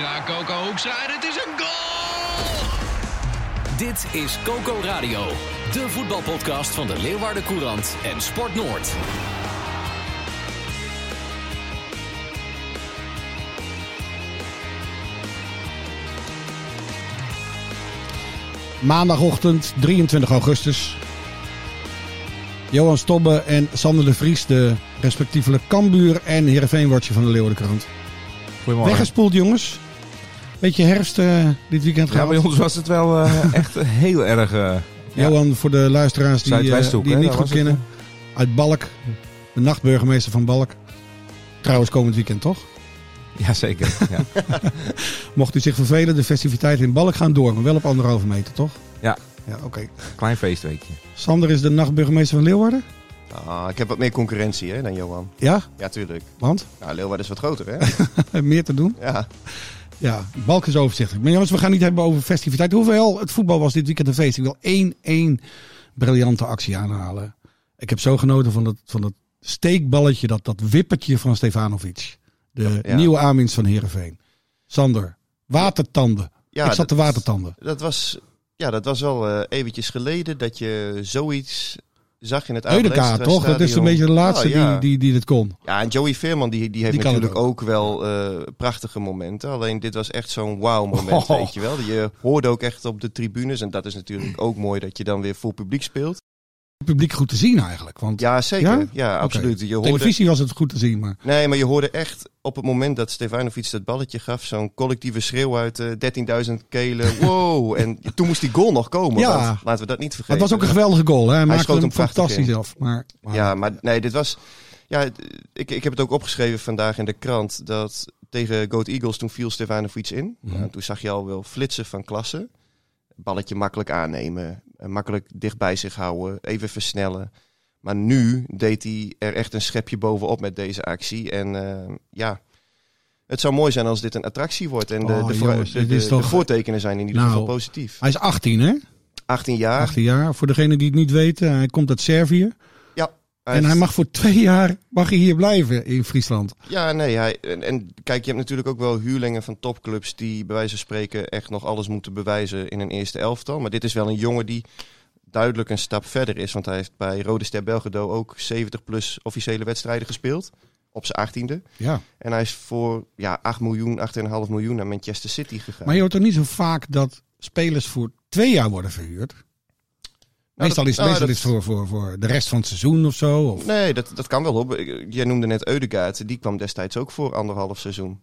Hoekstra, Coco Hoekstra en het is een goal! Dit is Coco Radio, de voetbalpodcast van de Leeuwarden Courant en Sport Noord. Maandagochtend 23 augustus. Johan Stobbe en Sander de Vries, de respectievelijk Kambuur en Heerenveenwatcher van de Leeuwardenkrant. Goedemorgen. Weggespoeld jongens. Beetje herfst eh, dit weekend Ja, gehad. bij ons was het wel eh, echt heel erg... eh, ja. Johan, voor de luisteraars die, eh, die hem niet goed het, kennen. Uit Balk, de nachtburgemeester van Balk. Trouwens komend weekend toch? Ja, zeker. Ja. Mocht u zich vervelen, de festiviteiten in Balk gaan door. Maar wel op anderhalve meter toch? Ja. Ja, oké. Klein feestweekje. Sander is de nachtburgemeester van Leeuwarden. Ah, ik heb wat meer concurrentie hè, dan Johan. Ja, Ja, tuurlijk. want Nou, Leeuwarden is wat groter, hè? meer te doen. ja. Ja, Balk is overzichtelijk. Maar jongens, we gaan niet hebben over festiviteit. Hoewel, het voetbal was dit weekend een feest. Ik wil één, één briljante actie aanhalen. Ik heb zo genoten van dat, van dat steekballetje, dat, dat wippertje van Stefanovic. De Ja. nieuwe aanwinst van Heerenveen. Sander, watertanden. ja ik zat te dat- watertanden. Dat was, ja, dat was wel eh, eventjes geleden dat je zoiets zag in het Eudeka, Albert toch? Dat is een beetje de laatste Oh, ja. die, die, die dit kon. Ja, en Joey Veerman die, die heeft Die natuurlijk ook, wel eh, prachtige momenten. Alleen dit was echt zo'n wauw moment, Oh. weet je wel. Je hoorde ook echt op de tribunes. En dat is natuurlijk ook mooi dat je dan weer voor publiek speelt. Het publiek goed te zien eigenlijk. Want Ja, zeker. Ja? Absoluut. Je hoorde, televisie was het goed te zien, maar Nee, maar je hoorde echt op het moment dat Stefanovic dat balletje gaf, zo'n collectieve schreeuw uit eh 13.000 kelen. Wow! en toen moest die goal nog komen. Ja. want laten we dat niet het vergeten. was ook een geweldige goal. Hè? Hij maakte schoot hem fantastisch in. af. Maar, Ja, maar nee, dit was. Ja, ik, ik heb het ook opgeschreven vandaag in de krant. Dat tegen Goat Eagles toen viel Stefanovic in. Nou, toen zag je al wel flitsen van klasse. Balletje makkelijk aannemen. Eh, Makkelijk dicht bij zich houden. Even versnellen. Maar nu deed hij er echt een schepje bovenop met deze actie. En eh, ja, het zou mooi zijn als dit een attractie wordt. En de, Oh, de, jongens, toch- voortekenen zijn in ieder Nou, geval positief. hij is 18 hè? 18 jaar. 18 jaar. Voor degenen die het niet weten, hij komt uit Servië. En hij mag voor twee jaar mag hij hier blijven in Friesland. Ja, nee. Hij, en, en kijk, je hebt natuurlijk ook wel huurlingen van topclubs die bij wijze van spreken echt nog alles moeten bewijzen in een eerste elftal. Maar dit is wel een jongen die duidelijk een stap verder is. Want hij heeft bij Rode Ster Belgrado ook 70 plus officiële wedstrijden gespeeld. Op zijn 18e. Ja. En hij is voor ja, 8 miljoen, 8,5 miljoen naar Manchester City gegaan. Maar je hoort toch niet zo vaak dat spelers voor twee jaar worden verhuurd? Meestal dat- is, nou, meestal dat- is het voor, voor, voor de rest van het seizoen of zo. Of, Nee, dat, dat kan wel op. Jij noemde net Eudegaard. Die kwam destijds ook voor anderhalf seizoen.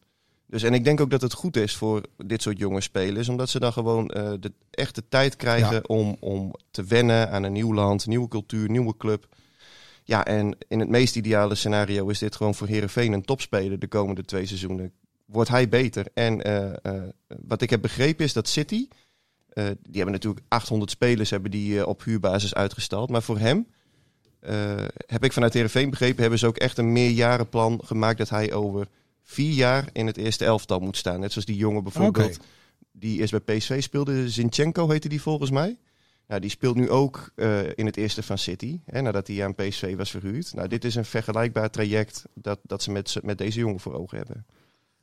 Dus, en ik denk ook dat het goed is voor dit soort jonge spelers. Omdat ze dan gewoon eh, de echte tijd krijgen Ja. om, om te wennen aan een nieuw land, nieuwe cultuur, nieuwe club. Ja, en in het meest ideale scenario is dit gewoon voor Herenveen een topspeler de komende twee seizoenen. Wordt hij beter? En eh, eh, wat ik heb begrepen is dat City, eh, die hebben natuurlijk 800 spelers hebben die, eh, op huurbasis uitgestald. Maar voor hem, eh, heb ik vanuit Herenveen begrepen, hebben ze ook echt een meerjarenplan gemaakt dat hij over vier jaar in het eerste elftal moet staan. Net zoals die jongen bijvoorbeeld, die eerst bij PSV speelde, Zinchenko heette die volgens mij. Nou, die speelt nu ook in het eerste van City, hè, nadat hij aan PSV was verhuurd. Nou, dit is een vergelijkbaar traject dat, dat ze met, met deze jongen voor ogen hebben.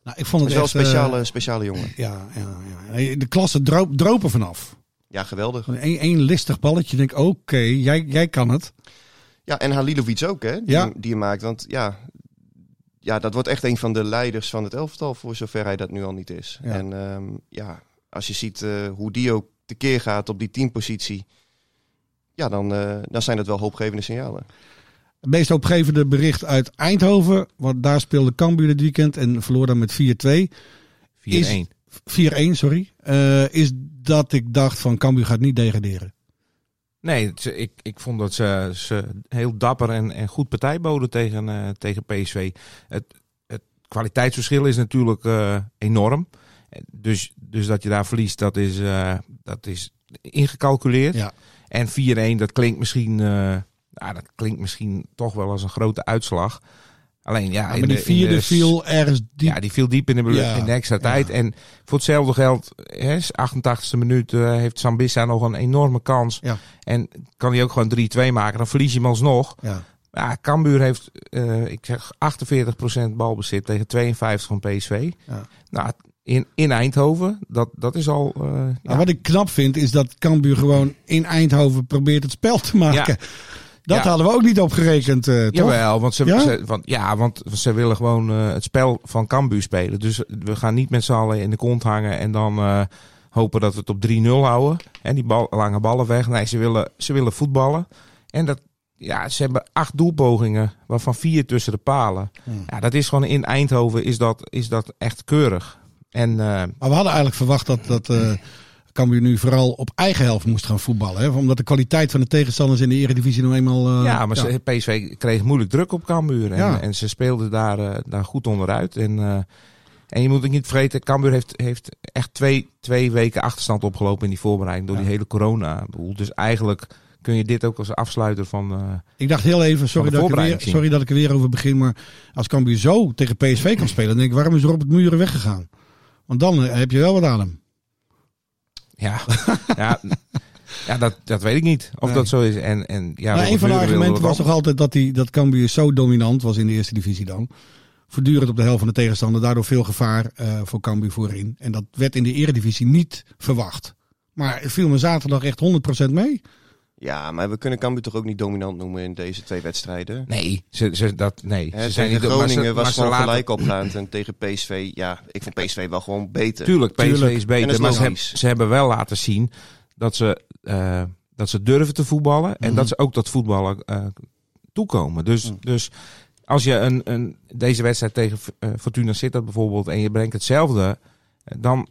Nou, ik vond Het wel een eh, speciale, speciale jongen. ja, ja, ja. De klasse droop, dropen vanaf. Ja, geweldig. Één één listig balletje. Denk, oké, jij, jij kan het. Ja, en Halilovic ook, hè, die, Ja. die je maakt. Want ja, ja, dat wordt echt een van de leiders van het elftal, voor zover hij dat nu al niet is. Ja. En ehm, ja, als je ziet eh, hoe die ook tekeer gaat op die teampositie, ja, dan, eh, dan zijn dat wel hoopgevende signalen. Het meest opgevende bericht uit Eindhoven. Want daar speelde Cambuur dit weekend en verloor dan met 4-2. 4-1. 4-1, sorry. Eh, is dat ik dacht van Cambuur gaat niet degraderen. Nee, ik, ik vond dat ze, ze heel dapper en, en goed partij boden tegen, eh, tegen PSV. Het, het kwaliteitsverschil is natuurlijk eh, enorm. Dus, dus dat je daar verliest, dat is, dat is ingecalculeerd. Ja. En 4-1, dat klinkt misschien, nou, dat klinkt misschien toch wel als een grote uitslag. Alleen ja, Ja, maar die vierde de- viel ergens diep. Ja, die viel diep in de, Ja. in de extra Ja. tijd. En voor hetzelfde geld, hè, 88e minuut, eh, heeft Sambissa nog een enorme kans. Ja. En kan hij ook gewoon 3-2 maken. Dan verlies je hem alsnog. Ja. Ja, Cambuur heeft, eh, ik zeg 48% balbezit tegen 52 van PSV. Ja. Nou, in, in Eindhoven, dat, dat is al... eh, Maar ja. wat ik knap vind, is dat Cambuur gewoon in Eindhoven probeert het spel te maken. Dat Ja. hadden we ook niet opgerekend, eh toch? Jawel, want ze, Ja? ze- want, ja, want ze willen gewoon eh, het spel van Cambuur spelen. Dus we gaan niet met z'n allen in de kont hangen en dan eh, hopen dat we het op 3-0 houden. En die bal, lange ballen weg. Nee, ze willen, ze willen voetballen. En dat, ja, ze hebben acht doelpogingen, waarvan vier tussen de palen. Hmm. Ja, dat is gewoon in Eindhoven is dat, is dat echt keurig. En eh, Maar we hadden eigenlijk verwacht dat, dat eh Cambuur nu vooral op eigen helft moest gaan voetballen. Hè? Omdat de kwaliteit van de tegenstanders in de eredivisie nou eenmaal... eh, ja, maar PSV kreeg moeilijk druk op Cambuur. En, Ja. en ze speelden daar, eh, daar goed onderuit. En, eh, en je moet ook niet vergeten, Cambuur heeft, heeft echt twee, twee weken achterstand opgelopen in die voorbereiding. Door Ja. die hele corona. Dus eigenlijk kun je dit ook als afsluiter van... Ik dacht heel even, sorry dat, ik er weer, sorry dat ik er weer over begin. Maar als Cambuur zo tegen PSV kan spelen, dan denk ik, waarom is Robert Muren weggegaan? Want dan heb je wel wat aan hem. Ja, ja, ja dat, dat weet ik niet of Nee. dat zo is. En, en, ja, nou, een van de argumenten was toch altijd dat, die, dat Cambuur zo dominant was in de eerste divisie dan. Voortdurend op de helft van de tegenstander. Daardoor veel gevaar eh, voor Cambuur voorin. En dat werd in de eredivisie niet verwacht. Maar het viel me zaterdag echt 100% mee. Ja, maar we kunnen Cambuur toch ook niet dominant noemen in deze twee wedstrijden? Nee, ze, ze, dat, nee. Hè, ze zijn tegen niet maar Groningen ze- maar was ze gewoon laten- gelijk opgaand. En tegen PSV, ja, ik vond PSV wel gewoon beter. Tuurlijk, PSV Tuurlijk. is beter. is maar ze, hebben- ze hebben wel laten zien dat ze, eh, dat ze durven te voetballen. En Mhm. dat ze ook dat voetballen eh, toekomen. Dus, Mhm. dus als je een, een, deze wedstrijd tegen eh, Fortuna Sittard bijvoorbeeld... en je brengt hetzelfde, dan,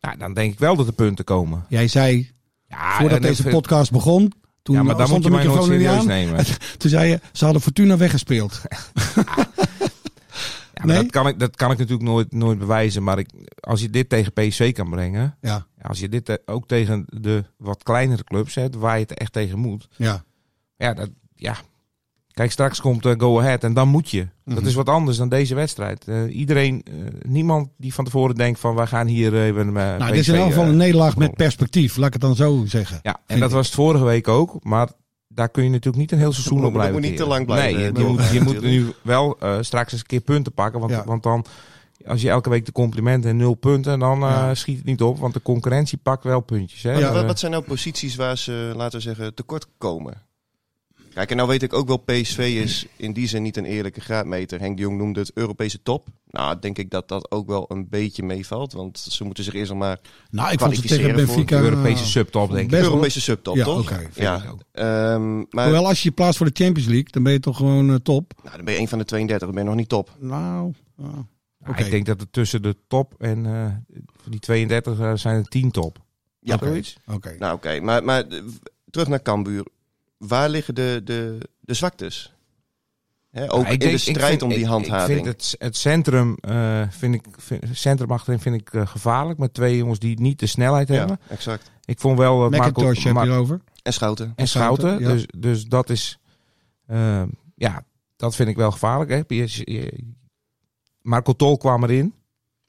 ja, dan denk ik wel dat er punten komen. Jij zei, Ja, voordat deze podcast begon, toen Ja, maar dan stond moet je mij nooit er serieus aan. nemen. Toen zei je, ze hadden Fortuna weggespeeld. Ja, Nee? dat, kan ik, dat kan ik natuurlijk nooit, nooit bewijzen. Maar ik, als je dit tegen PSV kan brengen... Ja, ja, Als je dit eh, ook tegen de wat kleinere clubs zet... waar je het echt tegen moet... ja. Ja, dat, ja. Kijk, straks komt eh, Go Ahead en dan moet je. Mhm. Dat is wat anders dan deze wedstrijd. Eh, iedereen, eh, niemand die van tevoren denkt van wij gaan hier even... Uh, Nou, dit is in elk geval een nederlaag met perspectief. Laat ik het dan zo zeggen. Ja, en dat ik. was het vorige week ook. Maar daar kun je natuurlijk niet een heel seizoen op blijven moet niet te lang blijven, Nee, je, je moet, je nu wel eh, straks eens een keer punten pakken. Want, Ja. want dan, als je elke week de complimenten en nul punten... dan eh, Ja. schiet het niet op. Want de concurrentie pakt wel puntjes. Hè? Wat, Eh, wat, wat zijn nou posities waar ze, laten we zeggen, tekort komen? Kijk, en nou weet ik ook wel, PSV is in die zin niet een eerlijke graadmeter. Henk de Jong noemde het Europese top. Nou, denk ik dat dat ook wel een beetje meevalt. Want ze moeten zich eerst nog maar Nou, ik vond het tegen Kwalificeren voor Benfica... Europese subtop, denk ik. Europese subtop, Ja, toch? Ja. Ehm, maar Hoewel als je je plaatst voor de Champions League, dan ben je toch gewoon eh, top. nou, dan ben je een van de 32, dan ben je nog niet top. Nou, Oké. Ik denk dat het tussen de top en eh, van die 32 eh, zijn er 10 top. Ja, Oké. Zoiets. Oké. Nou, oké. Maar, maar eh, terug naar Cambuur. Waar liggen de, de, de zwaktes? Hè, ook ik in denk- de strijd vind- om die ik- handhaving. Ik vind het, het centrum, eh vind ik, vind, centrum achterin vind ik eh, gevaarlijk. Met twee jongens die niet de snelheid hebben. ja, exact. Ik vond wel dat Marco, McIntosh heb je erover. En Schouten. en Schouten. Schouten, ja. dus, dus dat is, eh, ja, dat vind ik wel gevaarlijk. Hè. Je- je- Marco Tol kwam erin.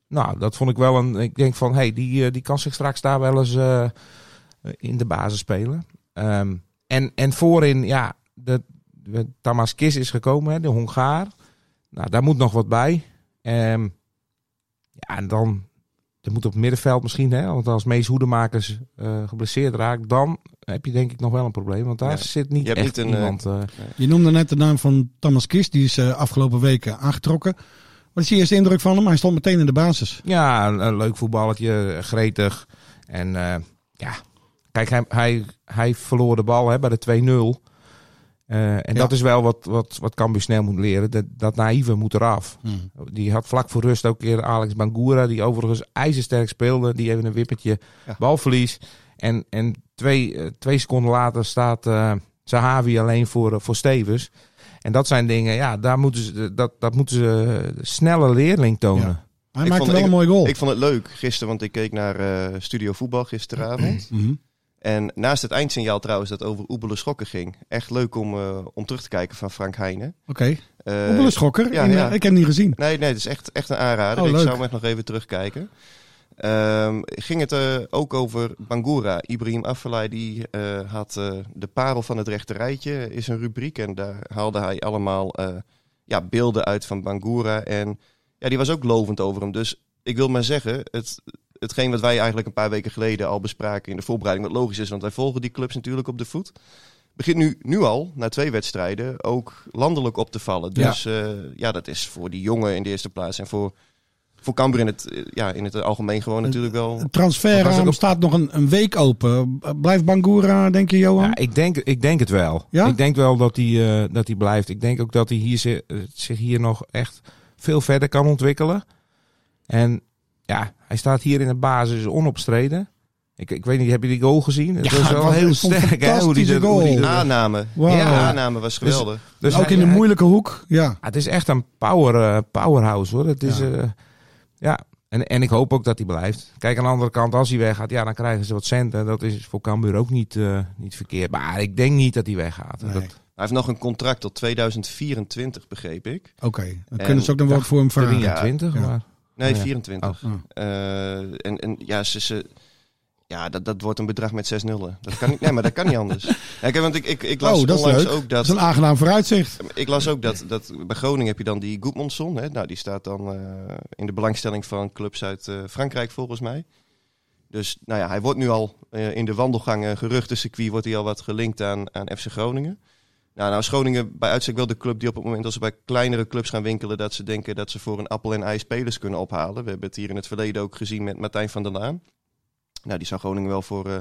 Nou, dat vond ik wel een. Ik denk van, hey, die, eh, die kan zich straks daar wel eens eh, in de basis spelen. Ehm, en, en voorin, ja, de, de Tamas Kis is gekomen, hè, de Hongaar. Nou, daar moet nog wat bij. Ehm, ja, en dan. Er moet op het middenveld misschien, hè, want als Mees Hoedemakers eh geblesseerd raakt, dan heb je denk ik nog wel een probleem. Want daar Ja. zit niet Je hebt echt niet een, eh, iemand. eh, Je noemde net de naam van Thomas Kist. Die is eh, afgelopen weken aangetrokken. Wat is je eerste indruk van hem? Hij stond meteen in de basis. Ja, een, een leuk voetballetje, gretig. En eh, ja, kijk, hij, hij, hij verloor de bal hè, bij de 2-0. Eh, en dat is wel wat, wat, wat Cambuur snel moet leren. Dat, dat naïeve moet eraf. Die had vlak voor rust ook keer Alex Bangura, die overigens ijzersterk speelde. Die even een wippertje Ja. balverlies. En, en twee, eh, twee seconden later staat eh Sahavi alleen voor, voor Stevens. En dat zijn dingen, ja, daar moeten ze, dat, dat moeten ze snelle leerling tonen. Ja. Hij Ik maakte vond- wel een ik- mooie goal. Ik vond het leuk gisteren, want ik keek naar eh, Studio Voetbal gisteravond. Mhm. En naast het eindsignaal trouwens dat over Oebele Schokken ging. Echt leuk om, eh, om terug te kijken van Frank Heijnen. Oké. Eh, Oebele Schokker. ja, In, eh, ja. Ik heb hem niet gezien. Nee, nee, het is echt, echt een aanrader. Oh, ik zou hem echt nog even terugkijken. Ehm, ging het ook over Bangura. Ibrahim Afellay die had de parel van het rechte rijtje, is een rubriek. En daar haalde hij allemaal ja, beelden uit van Bangura. En ja, die was ook lovend over hem. Dus ik wil maar zeggen, het, hetgeen wat wij eigenlijk een paar weken geleden al bespraken in de voorbereiding, wat logisch is, want wij volgen die clubs natuurlijk op de voet. Begint nu, nu al, na twee wedstrijden, ook landelijk op te vallen. Dus ja, ja dat is voor die jongen in de eerste plaats. En voor, voor Cambuur in het, eh, ja, in het algemeen gewoon natuurlijk wel... Transferraam ook- staat nog een, een week open. Blijft Bangura, denk je, Johan? Ja, ik, denk, ik denk het wel. Ja? Ik denk wel dat hij, eh, dat hij blijft. Ik denk ook dat hij hier, zi- eh, zich hier nog echt veel verder kan ontwikkelen. En ja, hij staat hier in de basis onopstreden. Ik, ik weet niet, heb je die goal gezien? Het Ja, was het wel was heel sterk. Hè, hoe die dat- dat- Aanname. De Ja. aanname was geweldig. Dus ook hij- in de hij- moeilijke hoek. Ja. Ja, het is echt een power, eh, powerhouse hoor. Het is, Ja. ja. ja. En, en ik hoop ook dat hij blijft. Kijk, aan de andere kant, als hij weggaat, ja, dan krijgen ze wat centen. Dat is voor Cambuur ook niet, eh, niet verkeerd. Maar ik denk niet dat hij weggaat. Nee. Dat, Hij heeft nog een contract tot 2024, begreep ik. Oké. Dan En- kunnen ze ook nog wat voor hem vragen. 23, Ja. maar... Nee, Ja. 24. Oh. Eh, en, en ja, ze, ze, ja dat, dat wordt een bedrag met zes nullen. Dat kan niet, nee, maar dat kan niet anders. Ja, kijk, want ik, ik, ik las Oh, dat is onlangs ook Dat is dat... een aangenaam vooruitzicht. Ik las ook dat, dat bij Groningen heb je dan die Goedmondson. Hè? Nou, die staat dan eh, in de belangstelling van clubs uit eh, Frankrijk volgens mij. Dus nou ja, hij wordt nu al in de wandelgangen, geruchtencircuit, wordt hij al wat gelinkt aan, aan FC Groningen. Nou, nou is Groningen bij uitstek wel de club die op het moment als ze bij kleinere clubs gaan winkelen, dat ze denken dat ze voor een appel en ei spelers kunnen ophalen. We hebben het hier in het verleden ook gezien met Martijn van der Laan. Nou, die zou Groningen wel voor, eh,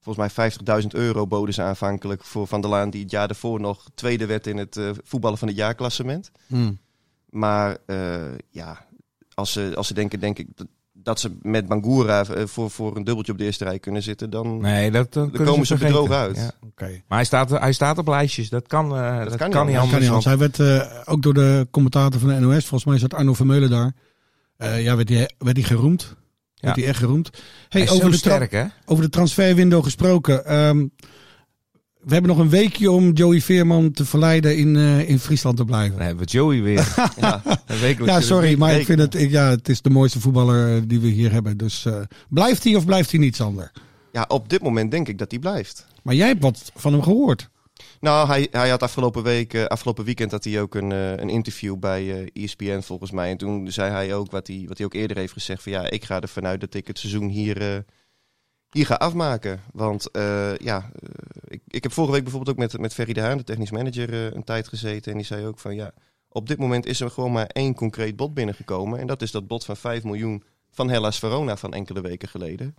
volgens mij 50.000 euro boden ze aanvankelijk voor Van der Laan, die het jaar daarvoor nog tweede werd in het eh, voetballen van het jaarklassement. Hmm. Maar eh, ja, als ze, als ze denken, denk ik, dat, ze met Bangura voor, voor een dubbeltje op de eerste rij kunnen zitten, dan... Nee, dat, Dan komen ze vergeten. bedrogen uit. Ja. Oké. Maar hij staat, hij staat op lijstjes. Dat kan, eh, dat kan kan, niet kan anders. niet want- anders. Hij werd eh, ook door de commentator van de NOS, volgens mij zat Arno Vermeulen daar. Eh, ja, werd hij, werd hij geroemd. Werd hij echt geroemd. Hey, hij is over, zo de sterk, hè? over de transferwindow gesproken. ehm, we hebben nog een weekje om Joey Veerman te verleiden in, eh, in Friesland te blijven. Dan hebben we Joey weer. Ja, Ja, sorry, maar ik vind het, ik, ja, het is de mooiste voetballer die we hier hebben. Dus eh, blijft hij of blijft hij niet, Sander? ja, op dit moment denk ik dat hij blijft. Maar jij hebt wat van hem gehoord. Nou, hij, hij had afgelopen week, eh, afgelopen weekend had hij ook een, eh, een interview bij eh ESPN volgens mij. En toen zei hij ook wat hij, wat hij ook eerder heeft gezegd: van ja, ik ga ervan uit dat ik het seizoen hier, hier ga afmaken. Want ja, ik, ik heb vorige week bijvoorbeeld ook met, met Ferry de Haan, de technisch manager, een tijd gezeten. En die zei ook van ja, op dit moment is er gewoon maar één concreet bod binnengekomen. En dat is dat bod van 5 miljoen van Hellas Verona van enkele weken geleden.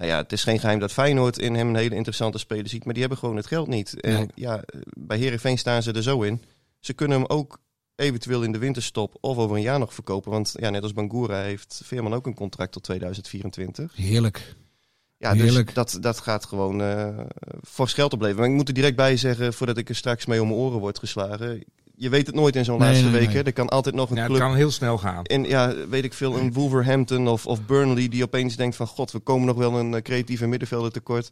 Nou ja, het is geen geheim dat Feyenoord in hem een hele interessante speler ziet, maar die hebben gewoon het geld niet. En Nee. ja, bij Herenveen staan ze er zo in. Ze kunnen hem ook eventueel in de winterstop of over een jaar nog verkopen. Want ja, net als Bangura heeft Veerman ook een contract tot 2024. Heerlijk. Ja, Heerlijk. dus dat, dat gaat gewoon eh fors geld opleveren. Maar ik moet er direct bij zeggen, voordat ik er straks mee om mijn oren word geslagen. Je weet het nooit in zo'n Nee, laatste nee, hè. Er kan altijd nog een Ja, het club kan heel snel gaan. in, ja, weet ik veel, een Wolverhampton of, of Burnley die opeens denkt van god, we komen nog wel een eh, creatieve middenvelder tekort.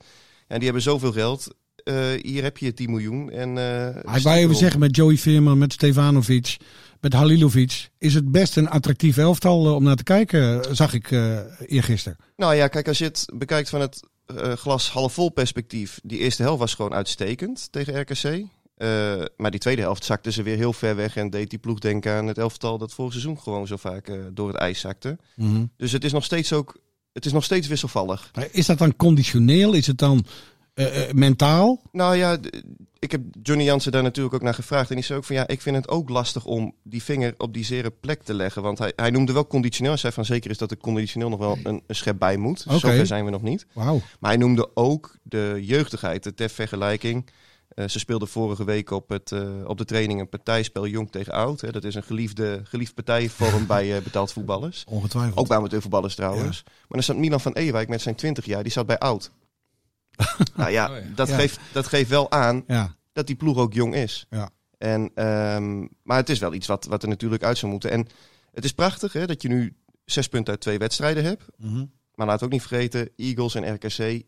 En die hebben zoveel geld. Eh, hier heb je 10 miljoen. En, eh, Ik stop wou even zeggen, met Joey Veerman, met Stefanovic, met Halilovic, is het best een attractief elftal om naar te kijken, zag ik eh eergisteren. Nou ja, kijk, als je het bekijkt van het eh, glas half vol perspectief. Die eerste helft was gewoon uitstekend tegen RKC. Eh, maar die tweede helft zakte ze weer heel ver weg en deed die ploeg denken aan het elftal dat vorig seizoen gewoon zo vaak eh, door het ijs zakte. Dus het is nog steeds ook, het is nog steeds wisselvallig. Is dat dan conditioneel? Is het dan eh, mentaal? Nou ja, ik heb Johnny Jansen daar natuurlijk ook naar gevraagd. En die zei ook van ja, ik vind het ook lastig om die vinger op die zere plek te leggen. Want hij, hij noemde wel conditioneel. Hij zei van zeker is dat er conditioneel nog wel een, een schep bij moet. Oké. Zover zijn we nog niet. Wauw. Maar hij noemde ook de jeugdigheid, de ter vergelijking. Eh, ze speelden vorige week op, het, eh, op de training een partijspel jong tegen oud. Hè. Dat is een geliefde, geliefd partijvorm bij eh, betaald voetballers. Ongetwijfeld. Ook bij amateurvoetballers trouwens. Maar dan zat Milan van Ewijk met zijn 20 jaar, die zat bij oud. nou ja, Oh ja. Dat, Ja. Geeft, dat geeft wel aan Ja. dat die ploeg ook jong is. Ja. En, ehm, maar het is wel iets wat, wat er natuurlijk uit zou moeten. En het is prachtig hè, dat je nu zes punten uit twee wedstrijden hebt. Mhm. Maar laat ook niet vergeten, Eagles en RKC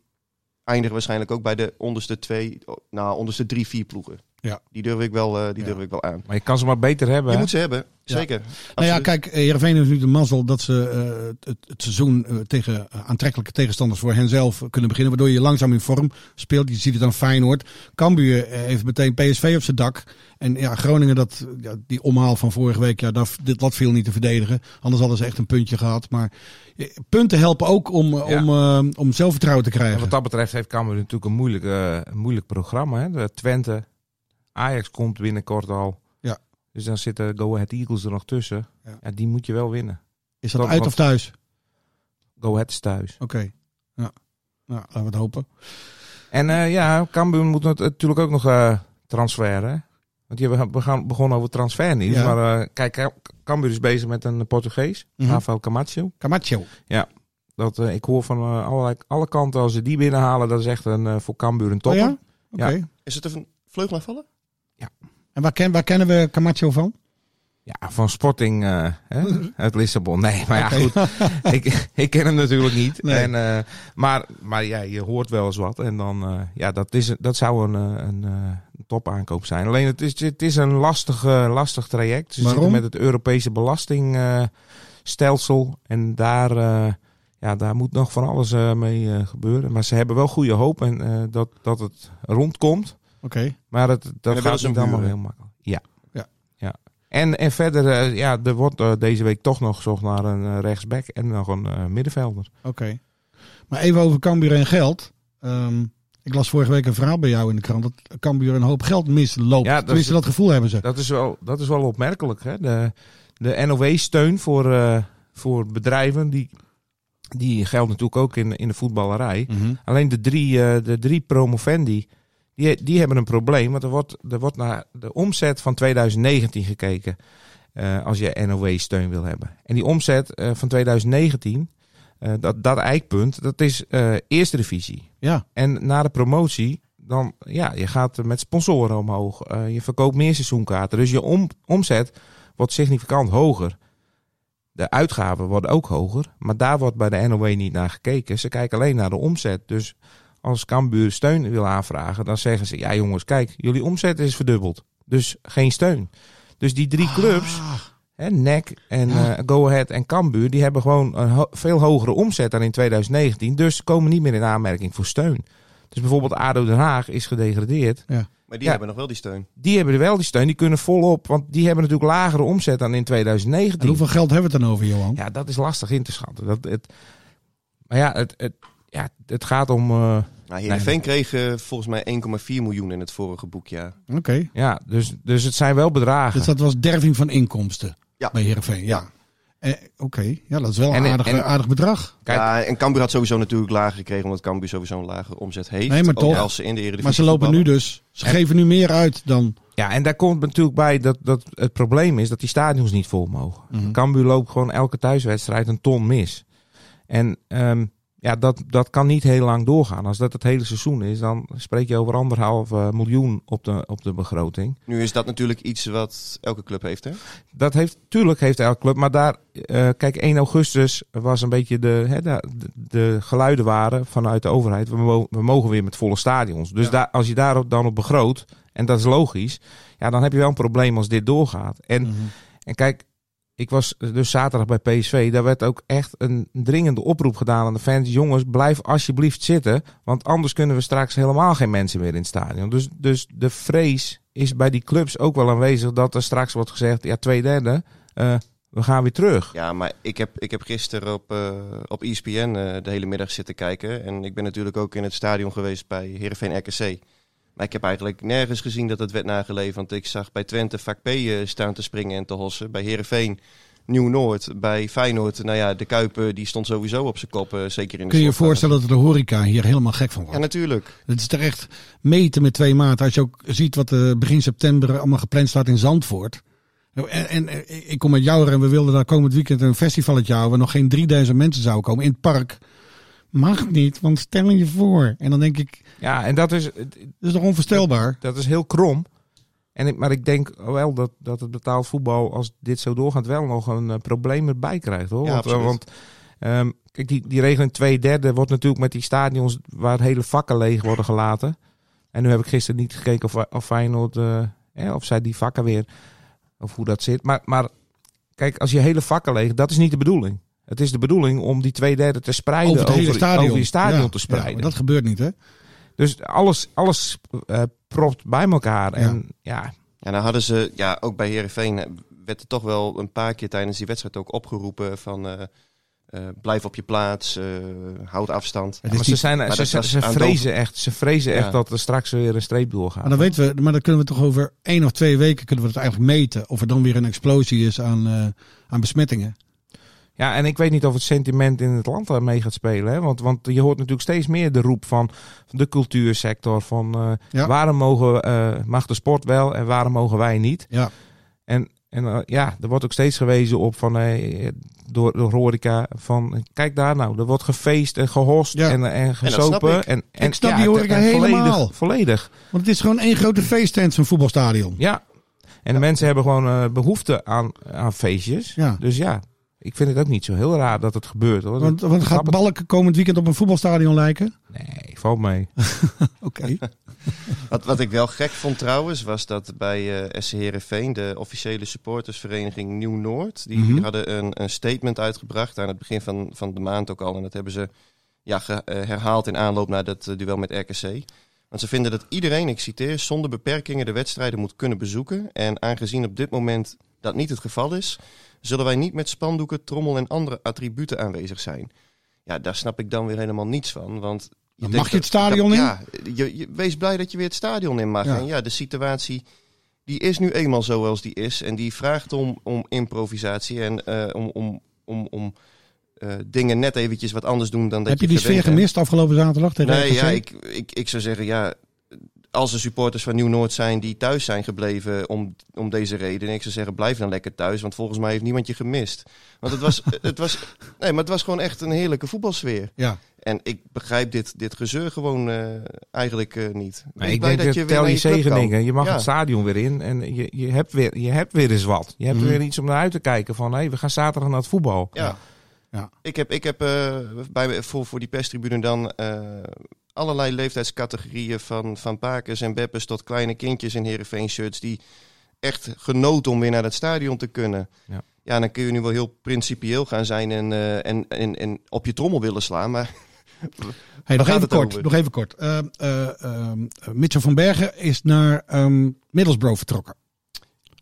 eindigen waarschijnlijk ook bij de onderste twee, nou, onderste drie, vier ploegen. Ja. Die durf ik wel, eh, die Ja. durf ik wel aan. Maar je kan ze maar beter hebben. Je hè? moet ze hebben, zeker. Nou ja, kijk, Heerenveen heeft nu de mazzel dat ze eh, het, het, seizoen eh, tegen eh, aantrekkelijke tegenstanders voor henzelf kunnen beginnen. Waardoor je langzaam in vorm speelt. Je ziet het aan Feyenoord. Cambuur eh, heeft meteen PSV op zijn dak. En ja, Groningen, dat, ja, die omhaal van vorige week, ja, dat, dit, dat viel niet te verdedigen. Anders hadden ze echt een puntje gehad. Maar eh, punten helpen ook om, eh, Ja. om, eh, om zelfvertrouwen te En krijgen. wat dat betreft heeft Cambuur natuurlijk een moeilijk, eh, een moeilijk programma. Hè? De Twente, Ajax komt binnenkort al. Ja. Dus dan zitten Go Ahead Eagles er nog tussen. Ja. Ja. die moet je wel winnen. Is dat dat uit of thuis? Go Ahead is thuis. Oké. Ja. Nou, laten we het hopen. En eh, ja, Cambuur moet nat- natuurlijk ook nog eh transferen. Want we gaan begonnen over transfernieuws. Ja. Maar eh, kijk, Cam- Cambuur is bezig met een Portugees. Rafael Camacho. Camacho. Dat, eh, ik hoor van allerlei, alle kanten als ze die binnenhalen. Dat is echt een, eh, voor Cambuur een Oh topper. ja? Oké. Ja. Is het een vleugelaanvaller? En waar, ken, waar kennen we Camacho van? Ja, van Sporting eh, hè, uit Lissabon. Nee, maar ja, goed. ik, ik ken hem natuurlijk niet. Nee. En, eh, maar maar ja, je hoort wel eens wat. En dan, eh, ja, dat, is, dat zou een, een, topaankoop zijn. Alleen het is, het is een lastig, lastig traject. Ze Waarom? zitten met het Europese belastingstelsel. en daar, ja, daar moet nog van alles mee gebeuren. Maar ze hebben wel goede hoop en, dat, dat het rondkomt. Oké. Maar het, dat willen gaat niet hem allemaal heel makkelijk. Ja. Ja. ja. En, en verder, eh, ja, er wordt eh, deze week toch nog gezocht naar een eh, rechtsback en nog een middenvelder. Oké. Maar even over Cambuur en geld. Ehm, ik las vorige week een verhaal bij jou in de krant dat Cambuur een hoop geld misloopt. Ja, dat Tenminste, is- dat gevoel hebben ze. Dat is wel, dat is wel opmerkelijk. Hè? De, de NOW-steun voor, eh, voor bedrijven, die, die geldt natuurlijk ook in, in de voetballerij. Mhm. Alleen de drie, de drie promovendi, die, die hebben een probleem. Want er wordt, er wordt naar de omzet van 2019 gekeken. eh, als je NOW-steun wil hebben. En die omzet eh, van 2019, eh, dat, dat eikpunt, dat is eerste divisie. Ja. En na de promotie, dan ja, je gaat met sponsoren omhoog. Je verkoopt meer seizoenkaarten. Dus je om, omzet wordt significant hoger. De uitgaven worden ook hoger. Maar daar wordt bij de NOW niet naar gekeken. Ze kijken alleen naar de omzet. Dus als Cambuur steun wil aanvragen, dan zeggen ze... Ja jongens, kijk, jullie omzet is verdubbeld. Dus geen steun. Dus die drie clubs, Ah, hè, NEC en Ja. eh, Go Ahead en Cambuur... die hebben gewoon een ho- veel hogere omzet dan in 2019. Dus komen niet meer in aanmerking voor steun. Dus bijvoorbeeld ADO Den Haag is gedegradeerd. Maar die Ja. hebben nog wel die steun. Die hebben er wel die steun. Die kunnen volop, want die hebben natuurlijk lagere omzet dan in en 2019. hoeveel geld hebben we het dan over, Johan? Ja, dat is lastig in te schatten. Dat, het, maar ja, het, het, ja, het gaat om... eh, Nou, Heerenveen kreeg eh, volgens mij 1,4 miljoen in het vorige boekjaar. Oké. ja, dus, dus het zijn wel bedragen. Dus dat was derving van inkomsten Ja. bij Heerenveen. Ja. Eh, Oké, ja, dat is wel een En- aardig, en- aardig bedrag. Kijk. Ja, en Cambuur had sowieso natuurlijk lager gekregen, omdat Cambuur sowieso een lage omzet heeft. Nee, maar toch. Als ze in de Eredivisie Maar ze lopen nu dus. Ze geven nu meer uit dan. Ja, en daar komt natuurlijk bij dat, dat het probleem is dat die stadions niet vol mogen. Mhm. Cambuur loopt gewoon elke thuiswedstrijd een ton mis. En ehm, ja, dat, dat kan niet heel lang doorgaan. Als dat het hele seizoen is, dan spreek je over anderhalf eh, miljoen op de, op de begroting. Nu is dat natuurlijk iets wat elke club heeft, hè? Dat heeft, tuurlijk heeft elke club, maar daar, eh, kijk, 1 augustus was een beetje de, hè, de, de geluiden waren vanuit de overheid. We, mo- we mogen weer met volle stadions. Dus Ja. daar, als je daar dan op begroot, en dat is logisch, ja, dan heb je wel een probleem als dit doorgaat. En, Mhm. en kijk, ik was dus zaterdag bij PSV. Daar werd ook echt een dringende oproep gedaan aan de fans. Jongens, blijf alsjeblieft zitten. Want anders kunnen we straks helemaal geen mensen meer in het stadion. Dus, dus de vrees is bij die clubs ook wel aanwezig dat er straks wordt gezegd: ja, twee derde, eh, we gaan weer terug. Ja, maar ik heb, ik heb gisteren op, eh, op ESPN eh, de hele middag zitten kijken. En ik ben natuurlijk ook in het stadion geweest bij Heerenveen RKC. Maar ik heb eigenlijk nergens gezien dat het werd nageleefd. Want ik zag bij Twente Vak P eh, staan te springen en te hossen. Bij Heerenveen Nieuw-Noord. Bij Feyenoord, nou ja, de Kuipen die stond sowieso op zijn kop. eh, zeker in de Kun je je voorstellen dat de horeca hier helemaal gek van Ja, wordt? natuurlijk. Het is toch echt meten met twee maten. Als je ook ziet wat er begin september allemaal gepland staat in Zandvoort. En, en, en ik kom met jou en we wilden daar komend weekend een festivalletje houden. Waar nog geen 3000 mensen zouden komen in het park. Mag niet, want stel je voor. En dan denk ik, Ja, en dat is, dat is toch onvoorstelbaar? dat is heel krom. En ik, maar ik denk wel dat, dat het betaald voetbal, als dit zo doorgaat, wel nog een eh, probleem erbij krijgt. Hoor. Ja, want, eh, want ehm, kijk, die, die regeling 2 derde wordt natuurlijk met die stadions waar hele vakken leeg worden gelaten. En nu heb ik gisteren niet gekeken of, of Feyenoord, eh, of zij die vakken weer, of hoe dat zit. Maar, maar kijk, als je hele vakken leeg, dat is niet de bedoeling. Het is de bedoeling om die twee derde te spreiden Over het hele stadion. over je stadion Ja, te ja, spreiden. maar dat gebeurt niet, hè? Dus alles, alles eh, propt bij elkaar. En ja, Ja, nou hadden ze, ja, ook bij Herenveen werd er toch wel een paar keer tijdens die wedstrijd ook opgeroepen van eh, eh, blijf op je plaats, eh, houd afstand. Maar ze, zijn, maar ze, ze, vrezen echt, ze vrezen echt dat er straks weer een streep doorgaat. Maar dan weten we, maar dan kunnen we toch over één of twee weken kunnen we het eigenlijk meten of er dan weer een explosie is aan, eh, aan besmettingen. Ja, en ik weet niet of het sentiment in het land daar mee gaat spelen. Hè? Want, want je hoort natuurlijk steeds meer de roep van de cultuursector. Van eh, Ja. waarom mogen, eh, mag de sport wel en waarom mogen wij niet? Ja. En, en eh, ja, er wordt ook steeds gewezen op van, eh, door, door horeca van kijk daar nou, er wordt gefeest en gehost Ja. en, en snap gesopen. ik. En, en, Ik snap ja, die horeca en helemaal. Volledig, volledig. Want het is gewoon één grote feesttent, zo'n voetbalstadion. Ja. En de mensen hebben gewoon eh, behoefte aan, aan feestjes. Ja. Dus ja, ik vind het ook niet zo heel raar dat het gebeurt. Hoor. Want, want gaat. Balken komend weekend op een voetbalstadion lijken? Nee, valt mee. Oké. Wat, wat ik wel gek vond trouwens, was dat bij eh SC Heerenveen, de officiële supportersvereniging Nieuw-Noord, die Mhm. hadden een, een statement uitgebracht aan het begin van, van de maand ook al. En dat hebben ze ja, ge- eh, herhaald in aanloop naar dat eh, duel met RKC. Want ze vinden dat iedereen, ik citeer, zonder beperkingen de wedstrijden moet kunnen bezoeken. En aangezien op dit moment dat niet het geval is, zullen wij niet met spandoeken, trommel en andere attributen aanwezig zijn. Ja, daar snap ik dan weer helemaal niets van. Want je mag je het stadion dat- in? Ja, je, je- wees blij dat je weer het stadion in mag. Ja. En ja, de situatie die is nu eenmaal zoals die is. En die vraagt om, om improvisatie en eh, om, om, om, om eh, dingen net eventjes wat anders doen dan dat Heb je die sfeer gemist afgelopen zaterdag tegen Nee, ja, ik, ik, ik zou zeggen, ja, als er supporters van Nieuw-Noord zijn die thuis zijn gebleven om, om deze reden. En ik zou zeggen, blijf dan lekker thuis, want volgens mij heeft niemand je gemist. Want het was, het was, nee, maar het was gewoon echt een heerlijke voetbalsfeer. Ja. En ik begrijp dit, dit gezeur gewoon eh, eigenlijk eh, niet. Nee, Wees ik blij denk dat weer tel je zegeningen. Je mag Ja. het stadion weer in en je, je, hebt weer, je hebt weer eens wat. Je hebt Mhm. weer iets om naar uit te kijken van hé, we gaan zaterdag naar het voetbal. Ja. Ja. Ik heb, ik heb eh, bij, voor, voor die perstribune dan allerlei leeftijdscategorieën van, van pakers en beppers tot kleine kindjes in Heerenveen shirts die echt genoten om weer naar het stadion te kunnen. Ja. Ja, dan kun je nu wel heel principieel gaan zijn en, eh, en, en, en op je trommel willen slaan, maar Hey, nog, gaat even het kort, nog even kort. Eh, eh, ehm, Mitchell van Bergen is naar ehm Middlesbrough vertrokken.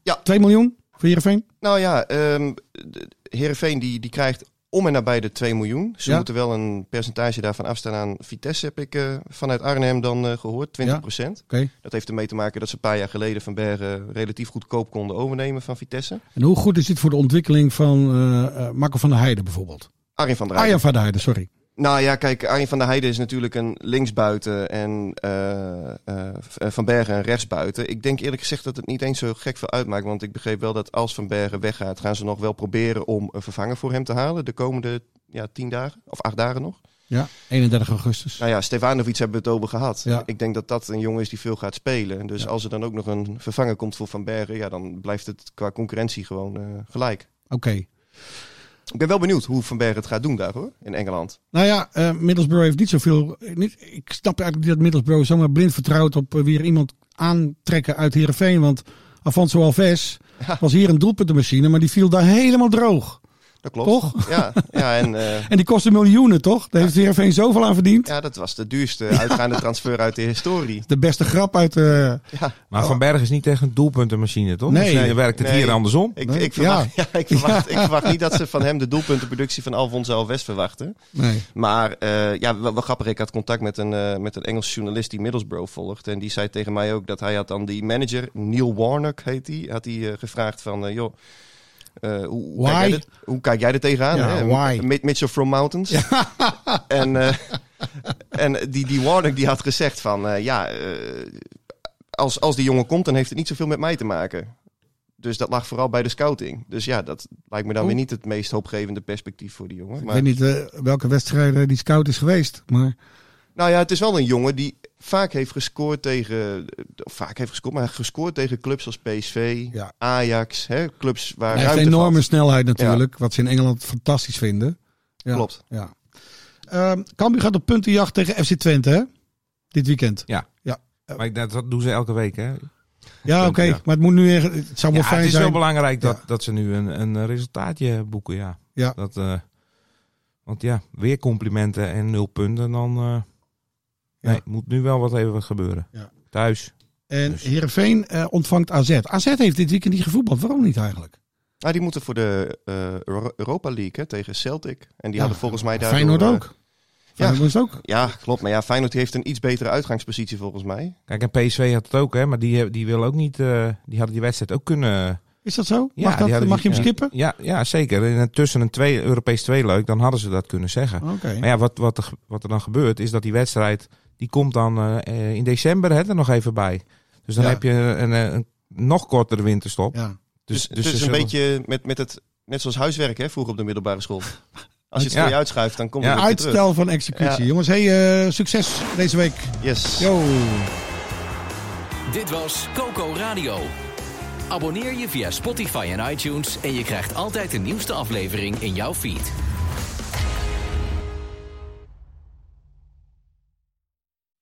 Ja. 2 miljoen voor Heerenveen? Nou ja, ehm de- Heerenveen die, die krijgt om en nabij de 2 miljoen. Ze Ja. moeten wel een percentage daarvan afstaan aan Vitesse, heb ik eh, vanuit Arnhem dan eh, gehoord, 20 procent. Dat heeft ermee te maken dat ze een paar jaar geleden Van Bergen relatief goedkoop konden overnemen van Vitesse. En hoe goed is dit voor de ontwikkeling van eh eh, Marco van der Heijden bijvoorbeeld? Arjen van der Heijden. Arjan van der Heijden, sorry. Nou ja, kijk, Arjen van der Heijden is natuurlijk een linksbuiten en eh, eh, Van Bergen een rechtsbuiten. Ik denk eerlijk gezegd dat het niet eens zo gek veel uitmaakt. Want ik begreep wel dat als Van Bergen weggaat, gaan ze nog wel proberen om een vervanger voor hem te halen. De komende ja, tien dagen of acht dagen nog. Ja, 31 augustus. Nou ja, Stefanovic hebben we het over gehad. Ja. Ik denk dat dat een jongen is die veel gaat spelen. Dus Ja. als er dan ook nog een vervanger komt voor Van Bergen, ja, dan blijft het qua concurrentie gewoon eh, gelijk. Oké. Ik ben wel benieuwd hoe Van Bergen het gaat doen daar hoor, in Engeland. Nou ja, eh, Middlesbrough heeft niet zoveel. Niet, ik snap eigenlijk niet dat Middlesbrough zomaar blind vertrouwt op eh, weer iemand aantrekken uit Heerenveen. Want Afonso Alves was hier een doelpuntenmachine, maar die viel daar helemaal droog. Dat klopt. Toch? Ja, ja en eh, En die kostte miljoenen, toch? Daar heeft Heerenveen zoveel aan verdiend. ja, dat was de duurste uitgaande transfer uit de historie. De beste grap uit... eh, Maar Van Berg is niet echt een doelpuntenmachine, toch? Nee. Misschien werkt het Nee. hier andersom. Ik, Nee, ik, verwacht, ja. ik, verwacht, ik verwacht niet dat ze van hem de doelpuntenproductie van Alfonso Alves verwachten. nee. Maar eh, ja, wel, wel grappig. Ik had contact met een, eh, met een Engelse journalist die Middlesbrough volgt. En die zei tegen mij ook dat hij had dan die manager, Neil Warnock heet die, had hij gevraagd van, joh, eh, hoe, kijk jij er, hoe kijk jij er tegenaan? Ja, hè? why? Mi- Mitchell from Mountains. en eh, en die, die Warnock die had gezegd van, eh, ja, als, als die jongen komt, dan heeft het niet zoveel met mij te maken. Dus dat lag vooral bij de scouting. Dus ja, dat lijkt me dan Oh. weer niet het meest hoopgevende perspectief voor die jongen. Ik Maar... weet niet welke wedstrijden die scout is geweest. Maar Nou ja, het is wel een jongen die vaak heeft gescoord tegen, of vaak heeft gescoord, maar gescoord tegen clubs als PSV, Ja. Ajax, hè, clubs waar Hij heeft enorme valt. snelheid natuurlijk, wat ze in Engeland fantastisch vinden. Ja. Klopt. Ja. Ehm Cambuur gaat op puntenjacht tegen FC Twente, hè? Dit weekend. Maar ik, dat, dat doen ze elke week, hè? Ja, oké. Ja. Maar het moet nu echt, het zou wel Ja, fijn het is zijn. wel belangrijk dat, Ja. dat ze nu een, een resultaatje boeken, ja. Ja. Dat, eh, want ja, weer complimenten en nul punten, dan eh, Ja. nee, moet nu wel wat even gebeuren. Ja. Thuis. En Dus- Heerenveen eh, ontvangt AZ. AZ heeft dit weekend niet gevoetbald. Waarom niet eigenlijk? Ah, die moeten voor de eh, Euro- Europa League hè, tegen Celtic. En die Ja, hadden volgens mij daardoor... Feyenoord eh, ook. Feyenoord moest ook. Ja, klopt. Maar ja, Feyenoord heeft een iets betere uitgangspositie volgens mij. Kijk, en PSV had het ook, hè, maar die, die wil ook niet, eh, die hadden die wedstrijd ook kunnen... Is dat zo? Ja, mag, die dat, mag je hem skippen? Ja, ja zeker. In een- tussen een twee, Europees tweeluik, dan hadden ze dat kunnen zeggen. Maar ja, wat, wat, er, wat er dan gebeurt, is dat die wedstrijd, die komt dan eh, eh, in december hè, er nog even bij. Dus dan Ja. heb je een, een, een nog kortere winterstop. Ja. Dus, dus het ze is een beetje met, met het... Net zoals huiswerk hè, vroeger op de middelbare school. Als je het Ja. voor je uitschuift, dan komt Ja. het weer terug. Uitstel van executie. Ja. Jongens, hey, eh, succes deze week. Yes. Yo. Dit was Coco Radio. Abonneer je via Spotify en iTunes en je krijgt altijd de nieuwste aflevering in jouw feed.